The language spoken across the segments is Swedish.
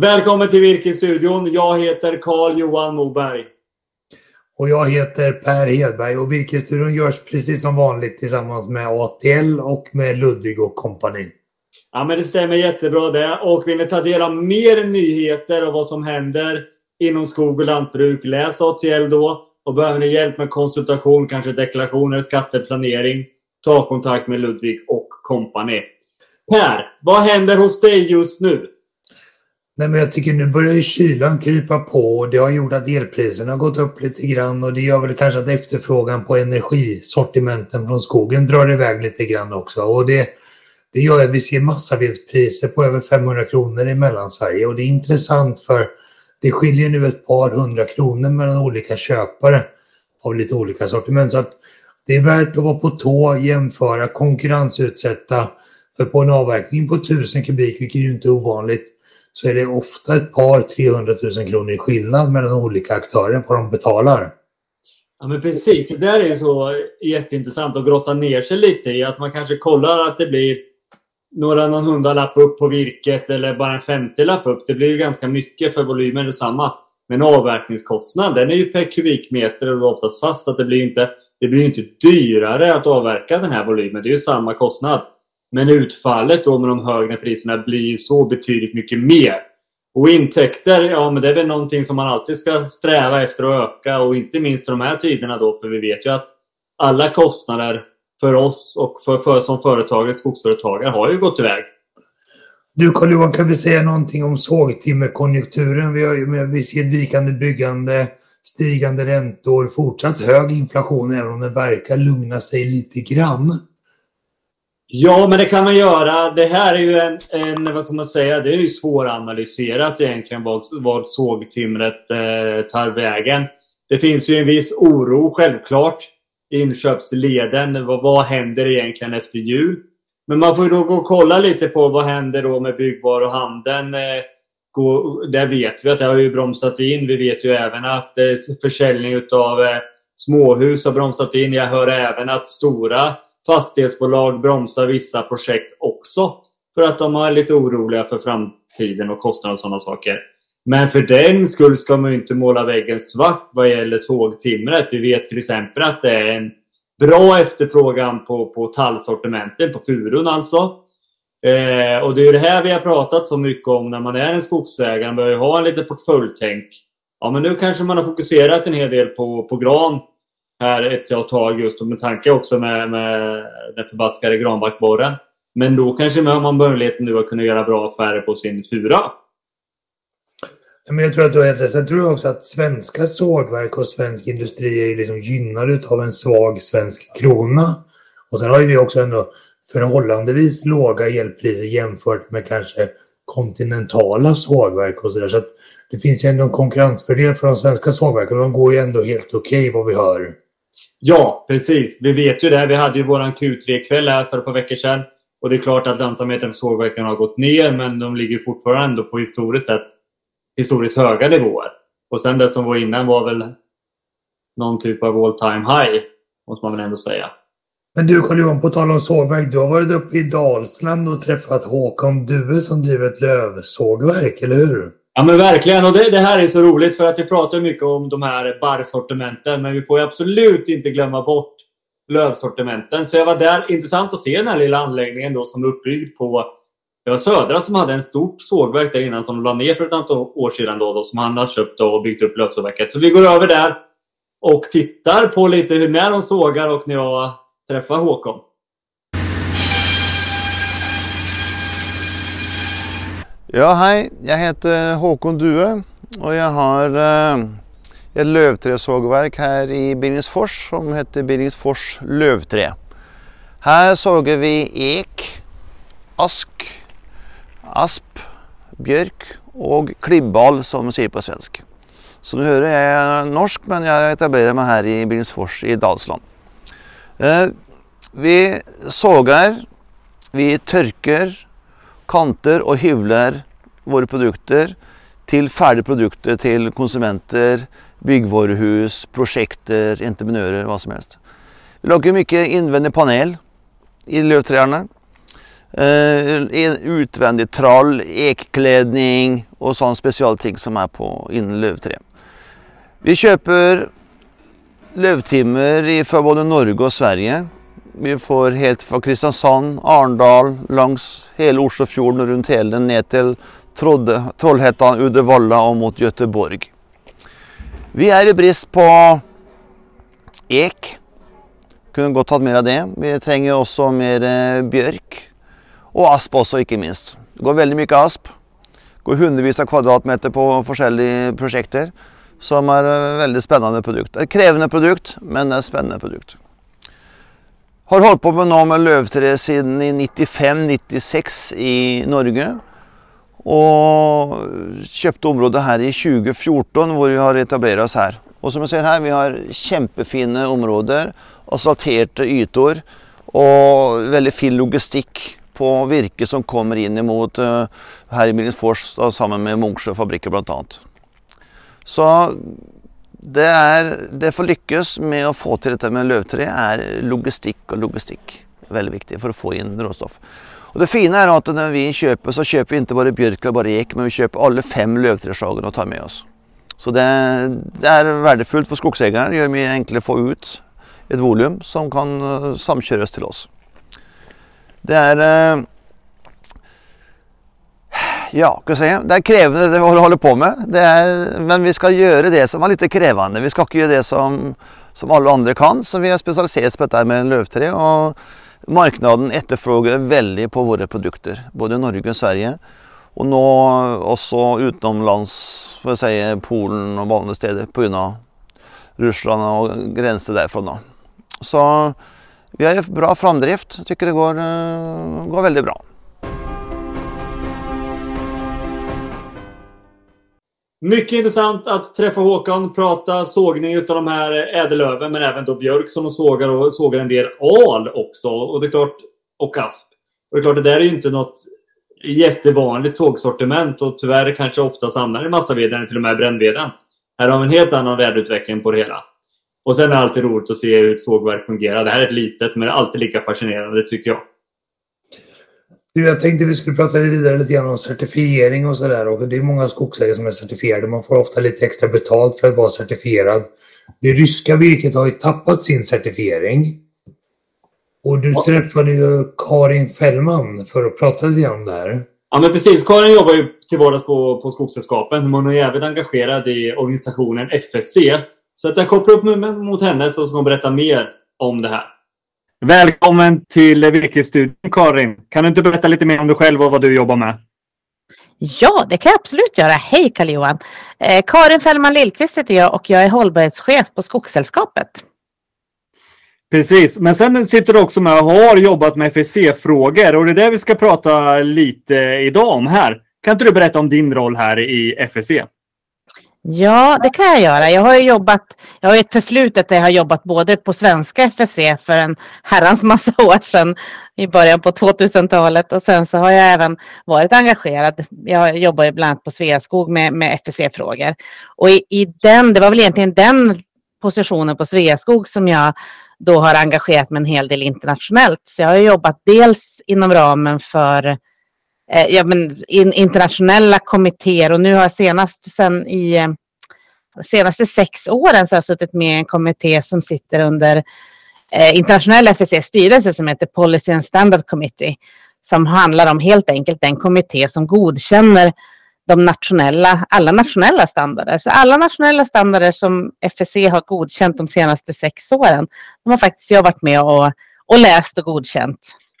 Välkommen till Virkesstudion. Jag heter Carl Johan Moberg. Och jag heter Per Hedberg och Virkesstudion görs precis som vanligt tillsammans med ATL och med Ludvig och kompani. Ja, men det stämmer jättebra det. Och vill ni ta del av mer nyheter och vad som händer inom skog och lantbruk, läs ATL då. Och behöver ni hjälp med konsultation, kanske deklarationer, skatteplanering, ta kontakt med Ludvig och kompani. Per, vad händer hos dig just nu? Nej, men jag tycker nu börjar ju kylan krypa på och det har gjort att elpriserna har gått upp lite grann och det gör väl kanske att efterfrågan på energisortimenten från skogen drar iväg lite grann också. Och det, det gör att vi ser massavedspriser på över 500 kronor i Mellansverige och det är intressant för det skiljer nu ett par hundra kronor mellan olika köpare av lite olika sortiment. Så att det är värt att vara på tå, jämföra, konkurrensutsätta. För på en avverkning på 1000 kubik, vilket ju inte är ovanligt, så är det ofta ett par 300 000 kronor i skillnad mellan olika aktörer på vad de betalar. Ja men precis, det där är ju så jätteintressant att grotta ner sig lite i. Att man kanske kollar att det blir några någon hundralapp upp på virket eller bara en femtiolapp upp. Det blir ju ganska mycket för volymen detsamma. Men avverkningskostnaden den är ju per kubikmeter och oftast fast. Så att det blir ju inte, det blir inte dyrare att avverka den här volymen. Det är ju samma kostnad. Men utfallet då med de högre priserna blir ju så betydligt mycket mer. Och intäkter, ja men det är väl någonting som man alltid ska sträva efter att öka och inte minst i de här tiderna då för vi vet ju att alla kostnader för oss och för, för som företagare, skogsföretagare har ju gått iväg. Du Carl-Johan, kan vi säga någonting om sågtimmerkonjunkturen? Vi, har, vi ser ett vikande byggande, stigande räntor, fortsatt hög inflation även om den verkar lugna sig lite grann. Ja, men det kan man göra. Det här är ju en, en vad ska man säga, det är ju svåranalyserat egentligen vad, vad sågtimret eh, tar vägen. Det finns ju en viss oro självklart i inköpsleden. Vad, vad händer egentligen efter jul? Men man får ju då gå och kolla lite på vad händer då med byggvaruhandeln. Eh, gå, där vet vi att det har ju bromsat in. Vi vet ju även att eh, försäljning av eh, småhus har bromsat in. Jag hör även att stora fastighetsbolag bromsar vissa projekt också. För att de är lite oroliga för framtiden och kostnader och sådana saker. Men för den skull ska man ju inte måla väggen svart vad gäller sågtimret. Vi vet till exempel att det är en bra efterfrågan på, på tallsortimenten, på furun alltså. Eh, och det är det här vi har pratat så mycket om när man är en skogsägare. Man behöver ha en liten portföljtänk. Ja, men nu kanske man har fokuserat en hel del på, på gran här ett tag just med tanke också med, med den förbaskade granbarkborren. Men då kanske man har möjligheten nu att kunna göra bra affärer på sin fura. Men jag tror att du har helt rätt. Sen tror jag också att svenska sågverk och svensk industri är liksom gynnade av en svag svensk krona. Och sen har ju vi också ändå förhållandevis låga elpriser jämfört med kanske kontinentala sågverk och sådär. Så det finns ju ändå en konkurrensfördel för de svenska sågverken. De går ju ändå helt okej okay, vad vi hör. Ja, precis. Vi vet ju det. Vi hade ju våran Q3-kväll här för ett par veckor sedan. Och det är klart att lönsamheten för sågverken har gått ner, men de ligger fortfarande på historiskt sett historiskt höga nivåer. Och sen det som var innan var väl någon typ av all time high, måste man väl ändå säga. Men du Carl-Johan, på tal om sågverk, du har varit uppe i Dalsland och träffat Håkan Due som driver ett lövsågverk, eller hur? Ja men verkligen och det, det, här är så roligt för att vi pratar mycket om de här barrsortimenten men vi får absolut inte glömma bort lövsortimenten. Så jag var där, intressant att se den här lilla anläggningen då som är uppbyggd på det var Södra som hade en stort sågverk där innan som de la ner för ett antal år sedan då, då som han har köpt och byggt upp lövsågverket. Så vi går över där och tittar på lite hur när de sågar och när jag träffar Håkon. Ja, hej. Jag heter Håkon Due och jag har eh, ett lövträsågverk här i Billingsfors som heter Billingsfors lövträ. Här sågar vi ek, ask, asp, björk och klibbal som man säger på svensk. Så nu hör jag är norsk men jag etablerar mig här i Billingsfors i Dalsland. Eh, vi sågar, vi törker kanter och hyvlar våra produkter till färdiga produkter till konsumenter, byggvaruhus, projekter, entreprenörer, vad som helst. Vi lagar mycket invändig panel i lövträden. Eh, uh, utvändig trall, ekklädning och sån specialting som är på inom lövträ. Vi köper lövtimmer från både Norge och Sverige. Vi får helt från Kristiansand, Arendal, längs hela Oslofjorden och runt hela ner till Trollhättan, Uddevalla och mot Göteborg. Vi är i brist på ek. Kunde gott ha mer av det. Vi tränger också mer eh, björk och asp också inte minst. Det går väldigt mycket asp. Det går hundrevis av kvadratmeter på olika projekt som eh, är en väldigt spännande produkt. En krävande produkt men en spännande produkt. Har hållit på med, nå med lövträ sedan 95-96 i Norge. Och köpte området här i 2014 där vi har etablerat oss här. Och som ni ser här, vi har jättefina områden, asfalterade ytor och väldigt fin logistik på virke som kommer in emot uh, här i Billingsfors samman med Munksjö fabriker bland annat. Så det, är, det för lyckas med att få till detta med lövträ är logistik och logistik. Väldigt viktigt för att få in råstoff. Och det fina är att när vi köper så köper vi inte bara björk eller bara ek men vi köper alla fem lövträdslagen och tar med oss. Så det, det är värdefullt för skogsägaren, det gör det enklare att få ut ett volym som kan eh, samköras till oss. Det är eh, ja, kan säga, det är krävande det vi håller på med. Det är, men vi ska göra det som är lite krävande. Vi ska inte göra det som, som alla andra kan. Så vi har specialiserat oss på detta med lövträ och marknaden efterfrågar väldigt på våra produkter. Både i Norge och Sverige. Och nu också utomlands, får jag säga, Polen och andra städer på grund av Ryssland och gränser därifrån. Så vi har bra framdrift. Jag tycker det går, eh, går väldigt bra. Mycket intressant att träffa Håkan, prata sågning av de här ädellöven men även då björk som de sågar och sågar en del al också. Och det är klart, och asp. Och det är klart, det där är ju inte något jättevanligt sågsortiment och tyvärr kanske ofta hamnar i massaveden, till och med brännveden. Här har vi en helt annan värdeutveckling på det hela. Och sen är det alltid roligt att se hur ett sågverk fungerar. Det här är ett litet men det är alltid lika fascinerande tycker jag. Jag tänkte vi skulle prata vidare lite grann om certifiering och sådär. Det är många skogsägare som är certifierade. Man får ofta lite extra betalt för att vara certifierad. Det ryska virket har ju tappat sin certifiering. Och du träffade ju Karin Fällman för att prata lite grann om det här. Ja men precis. Karin jobbar ju till vardags på, på Skogssällskapen. Hon är även engagerad i organisationen FSC. Så att jag kopplar upp mig mot henne så ska hon berätta mer om det här. Välkommen till Virkesstudion Karin. Kan du inte berätta lite mer om dig själv och vad du jobbar med? Ja, det kan jag absolut göra. Hej Karl-Johan! Eh, Karin Fällman Lillqvist heter jag och jag är hållbarhetschef på Skogssällskapet. Precis, men sen sitter du också med och har jobbat med FSC-frågor och det är det vi ska prata lite idag om här. Kan inte du berätta om din roll här i FSC? Ja, det kan jag göra. Jag har jobbat, jag har ett förflutet där jag har jobbat både på svenska FSC för en herrans massa år sedan i början på 2000-talet och sen så har jag även varit engagerad. Jag jobbar bland annat på Sveaskog med, med FSC-frågor och i, i den, det var väl egentligen den positionen på Sveaskog som jag då har engagerat mig en hel del internationellt. Så jag har jobbat dels inom ramen för eh, ja, men in, internationella kommittéer och nu har jag senast sen i eh, senaste sex åren så har jag suttit med i en kommitté som sitter under eh, internationella FSC styrelse som heter Policy and Standard Committee som handlar om helt enkelt den kommitté som godkänner de nationella, alla nationella standarder. Så alla nationella standarder som FSC har godkänt de senaste sex åren, de har faktiskt jag varit med och, och läst och godkänt.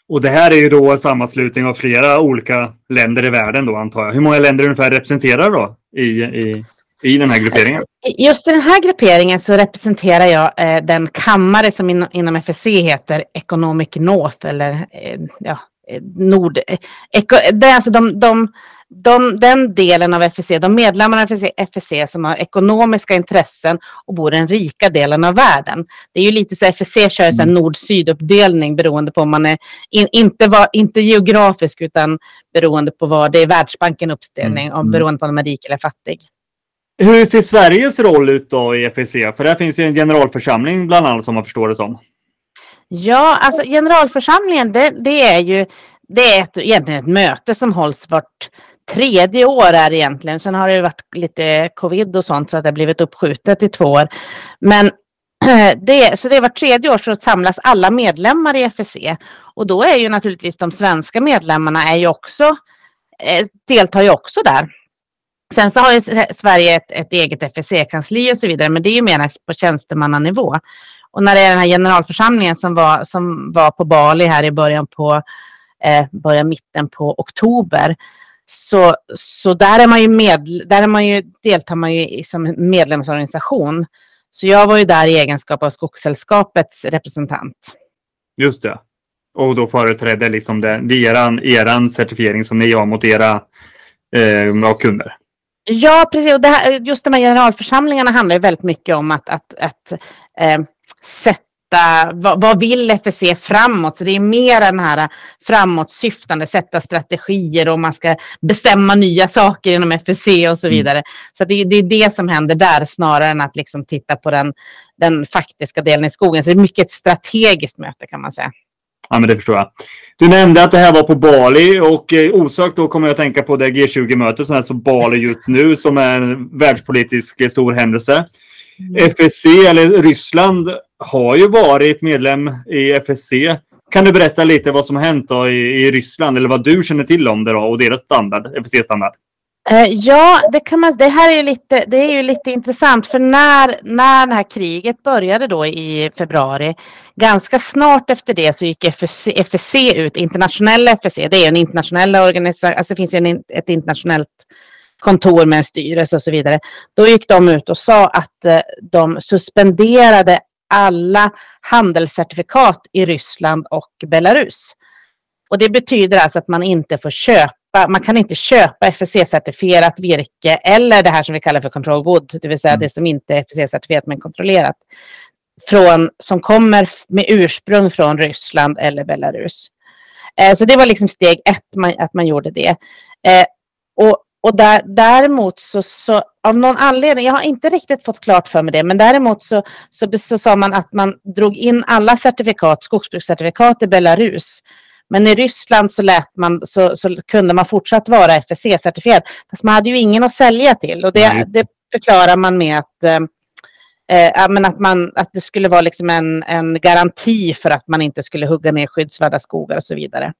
Och det här är ju då en sammanslutning av flera olika länder i världen då antar jag. Hur många länder ungefär representerar då i, i, i den här grupperingen? Just i den här grupperingen så representerar jag eh, den kammare som in, inom FSC heter Economic North eller eh, ja, eh, Nord... Eh, det är alltså de, de de, den delen av FSC, de medlemmarna av FSC som har ekonomiska intressen och bor i den rika delen av världen. Det är ju lite så FSC kör en mm. nord-syd-uppdelning beroende på om man är in, inte, var, inte geografisk utan beroende på vad det är Världsbanken uppställning mm. och mm. beroende på om man är rik eller fattig. Hur ser Sveriges roll ut då i FSC? För där finns ju en generalförsamling bland annat som man förstår det som. Ja, alltså generalförsamlingen det, det är ju det är ett, egentligen ett möte som hålls vart tredje år är det egentligen. Sen har det varit lite covid och sånt så att det har blivit uppskjutet i två år. Men det, så det är vart tredje år så samlas alla medlemmar i FSC. Och då är ju naturligtvis de svenska medlemmarna är ju också, eh, deltar ju också där. Sen så har ju Sverige ett, ett eget FSC-kansli och så vidare, men det är ju mer på tjänstemannanivå. Och när det är den här generalförsamlingen som var, som var på Bali här i början på, eh, början mitten på oktober, så, så där, är man ju med, där är man ju, deltar man ju som medlemsorganisation. Så jag var ju där i egenskap av Skogssällskapets representant. Just det. Och då företrädde liksom det, det eran, eran certifiering som ni har mot era eh, kunder. Ja, precis. Och det här, just de här generalförsamlingarna handlar ju väldigt mycket om att, att, att eh, sätta vad, vad, vill FSC framåt? Så det är mer den här framåtsyftande, sätta strategier och man ska bestämma nya saker inom FSC och så mm. vidare. Mm. Så det, det, är det som händer där snarare än att liksom titta på den, den faktiska delen i skogen. Så det är mycket ett strategiskt möte kan man säga. Ja, men det förstår jag. Du nämnde att det här var på Bali och eh, osökt då kommer jag att tänka på det G20-mötet som är så Bali just nu som är en världspolitisk eh, stor händelse. Mm. FSC, eller Ryssland, har ju varit medlem i FSC. Kan du berätta lite vad som har hänt då i, i Ryssland eller vad du känner till om det då och deras standard, FSC-standard? Eh, ja, det, kan man, det här är ju lite, det är ju lite intressant för när, när det här kriget började då i februari, ganska snart efter det så gick FSC, FSC ut, internationella FSC, det är en internationell organisation, alltså det finns en, ett internationellt kontor med en styrelse och så vidare. Då gick de ut och sa att eh, de suspenderade alla handelscertifikat i Ryssland och Belarus. Och det betyder alltså att man inte får köpa man kan inte köpa FSC-certifierat virke eller det här som vi kallar för control wood, det vill säga mm. det som inte är FSC-certifierat men kontrollerat, från, som kommer med ursprung från Ryssland eller Belarus. Eh, så det var liksom steg ett, man, att man gjorde det. Eh, och och där, däremot så, så, av någon anledning, jag har inte riktigt fått klart för mig det, men däremot så, så, så sa man att man drog in alla certifikat, skogsbrukscertifikat i Belarus. Men i Ryssland så, lät man, så, så kunde man fortsatt vara FSC-certifierad. Fast man hade ju ingen att sälja till och det, det förklarar man med att, eh, eh, men att, man, att det skulle vara liksom en, en garanti för att man inte skulle hugga ner skyddsvärda skogar och så vidare.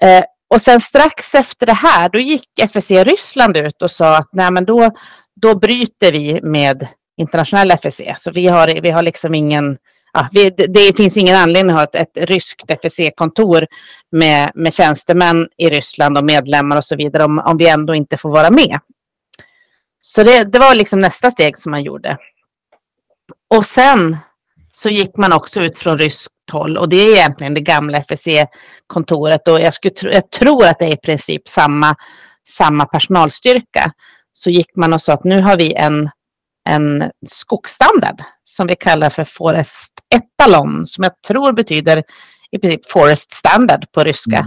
Eh, och sen strax efter det här, då gick FSC Ryssland ut och sa att nej, men då, då bryter vi med internationella FSC. Så vi har, vi har liksom ingen, ja, vi, det finns ingen anledning att ha ett, ett ryskt FSC-kontor med, med tjänstemän i Ryssland och medlemmar och så vidare om, om vi ändå inte får vara med. Så det, det var liksom nästa steg som man gjorde. Och sen så gick man också ut från rysk håll och det är egentligen det gamla FSC-kontoret och jag, skulle, jag tror att det är i princip samma, samma personalstyrka. Så gick man och sa att nu har vi en, en skogsstandard som vi kallar för Forest Etalon som jag tror betyder i princip Forest Standard på ryska.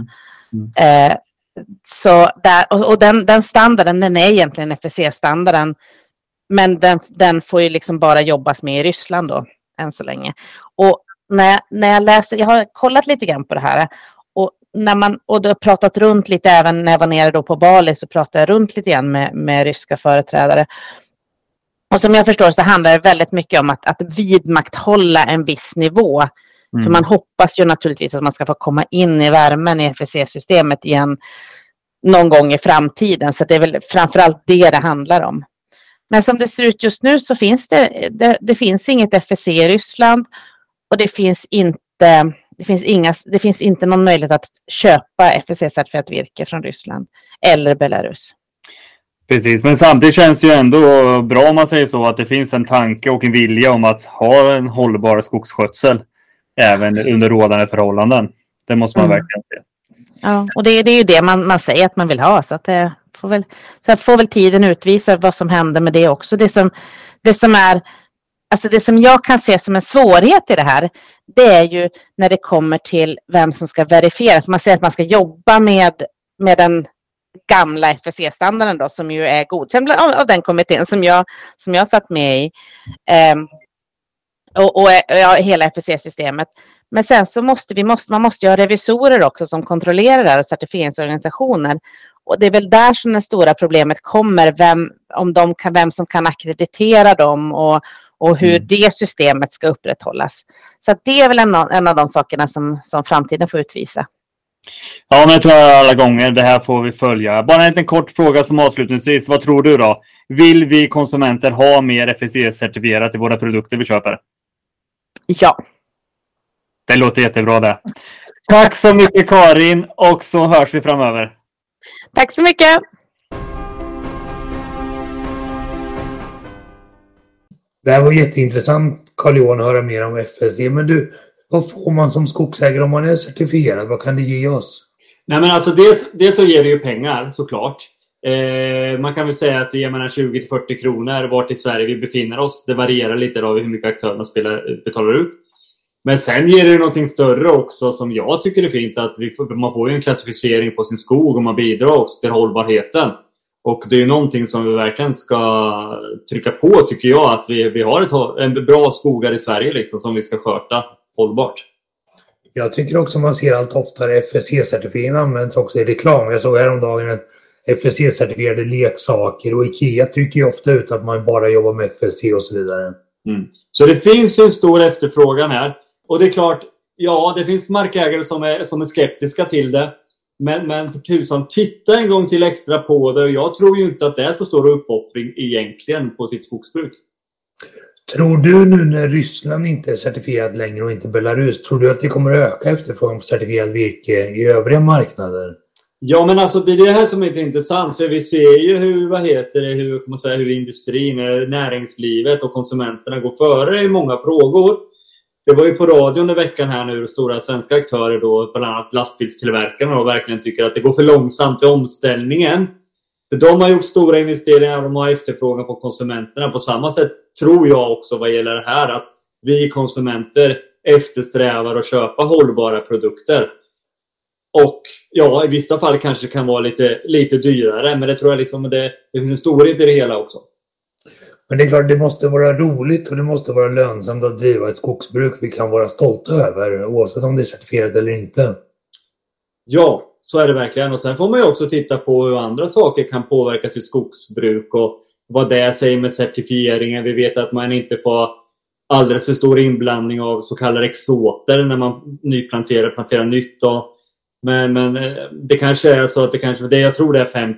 Mm. Mm. Eh, så där, och, och den, den, standarden den är egentligen FSC-standarden men den, den får ju liksom bara jobbas med i Ryssland då än så länge. Och när, när jag läser, jag har kollat lite grann på det här och när man och då pratat runt lite även när jag var nere då på Bali så pratade jag runt lite grann med, med ryska företrädare. Och som jag förstår så handlar det väldigt mycket om att, att vidmakthålla en viss nivå. Mm. För man hoppas ju naturligtvis att man ska få komma in i värmen i FSC-systemet igen någon gång i framtiden. Så det är väl framförallt det det handlar om. Men som det ser ut just nu så finns det, det, det finns inget FSC i Ryssland och det finns inte det finns, inga, det finns inte någon möjlighet att köpa FSC-certifierat virke från Ryssland eller Belarus. Precis, men samtidigt känns det ju ändå bra om man säger så att det finns en tanke och en vilja om att ha en hållbar skogsskötsel även under rådande förhållanden. Det måste man mm. verkligen se. Ja, och det, det är ju det man, man säger att man vill ha så att det får väl, så får väl tiden utvisa vad som händer med det också. Det som, det som är Alltså det som jag kan se som en svårighet i det här, det är ju när det kommer till vem som ska verifiera. För man säger att man ska jobba med, med den gamla FSC-standarden då, som ju är godkänd av, av den kommittén som jag, som jag satt med i. Um, och, och eh, ja, hela FSC-systemet. Men sen så måste vi måste, man måste ju ha revisorer också som kontrollerar det här och certifieringsorganisationer. Och det är väl där som det stora problemet kommer, vem, om de kan, vem som kan akkreditera dem och, och hur mm. det systemet ska upprätthållas. Så det är väl en, en av de sakerna som, som framtiden får utvisa. Ja, men jag tror alla gånger. Det här får vi följa. Bara en liten kort fråga som avslutningsvis. Vad tror du då? Vill vi konsumenter ha mer FSC-certifierat i våra produkter vi köper? Ja. Det låter jättebra det. Tack så mycket Karin och så hörs vi framöver. Tack så mycket. Det här var jätteintressant Carl-Johan att höra mer om FSC. Men du, vad får man som skogsägare om man är certifierad? Vad kan det ge oss? Nej, men alltså dels, dels så ger det ju pengar såklart. Eh, man kan väl säga att det ger mellan 20 till 40 kronor vart i Sverige vi befinner oss. Det varierar lite då hur mycket aktörerna spelar, betalar ut. Men sen ger det någonting större också som jag tycker är fint. att vi får, Man får ju en klassificering på sin skog och man bidrar också till hållbarheten. Och det är någonting som vi verkligen ska trycka på tycker jag. Att vi, vi har ett, en bra skogar i Sverige liksom, som vi ska sköta hållbart. Jag tycker också man ser allt oftare FSC-certifiering används också i reklam. Jag såg häromdagen en FSC-certifierade leksaker och Ikea trycker ju ofta ut att man bara jobbar med FSC och så vidare. Mm. Så det finns en stor efterfrågan här. Och det är klart, ja, det finns markägare som är, som är skeptiska till det. Men, men för tusan, titta en gång till extra på det. Jag tror ju inte att det är så stor uppoffring egentligen på sitt skogsbruk. Tror du nu när Ryssland inte är certifierat längre och inte Belarus, tror du att det kommer att öka efterfrågan på certifierat virke i övriga marknader? Ja, men alltså det är det här som är intressant. För vi ser ju hur, vad heter det, hur, man säga, hur industrin, näringslivet och konsumenterna går före i många frågor. Det var ju på radion i veckan här nu, stora svenska aktörer då, bland annat lastbilstillverkarna, då, verkligen tycker att det går för långsamt i omställningen. För de har gjort stora investeringar och de har efterfrågan på konsumenterna. På samma sätt tror jag också vad gäller det här att vi konsumenter eftersträvar att köpa hållbara produkter. Och ja, i vissa fall kanske det kan vara lite, lite dyrare, men det tror jag liksom det, det finns en storhet i det hela också. Men det är klart, det måste vara roligt och det måste vara lönsamt att driva ett skogsbruk vi kan vara stolta över, oavsett om det är certifierat eller inte. Ja, så är det verkligen. Och sen får man ju också titta på hur andra saker kan påverka till skogsbruk och vad det säger med certifieringen. Vi vet att man inte får alldeles för stor inblandning av så kallade exoter när man nyplanterar, planterar nytt. Då. Men, men eh, det kanske är så att det kanske, det, jag tror det är 5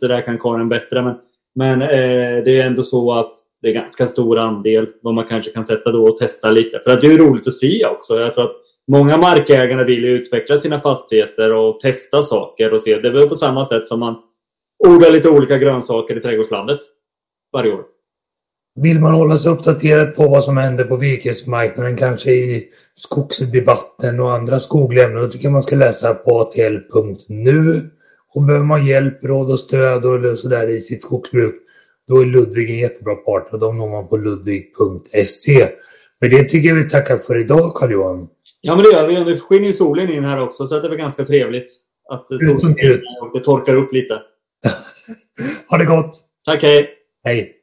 Det där kan Karin bättre. Men, men eh, det är ändå så att det är ganska stor andel vad man kanske kan sätta då och testa lite. För att det är roligt att se också. Jag tror att många markägare vill utveckla sina fastigheter och testa saker och se. Det är väl på samma sätt som man odlar lite olika grönsaker i trädgårdslandet varje år. Vill man hålla sig uppdaterad på vad som händer på virkesmarknaden, kanske i skogsdebatten och andra skogliga ämnen, då tycker jag man ska läsa på atl.nu. Och behöver man hjälp, råd och stöd och sådär i sitt skogsbruk, då är Ludvig en jättebra partner de når man på ludvig.se. Men det tycker jag vi tackar för idag, Carl-Johan. Ja, men det gör vi. Nu skiner solen in här också, så det är väl ganska trevligt att solen det torkar upp lite. ha det gott! Tack, hej! Hej!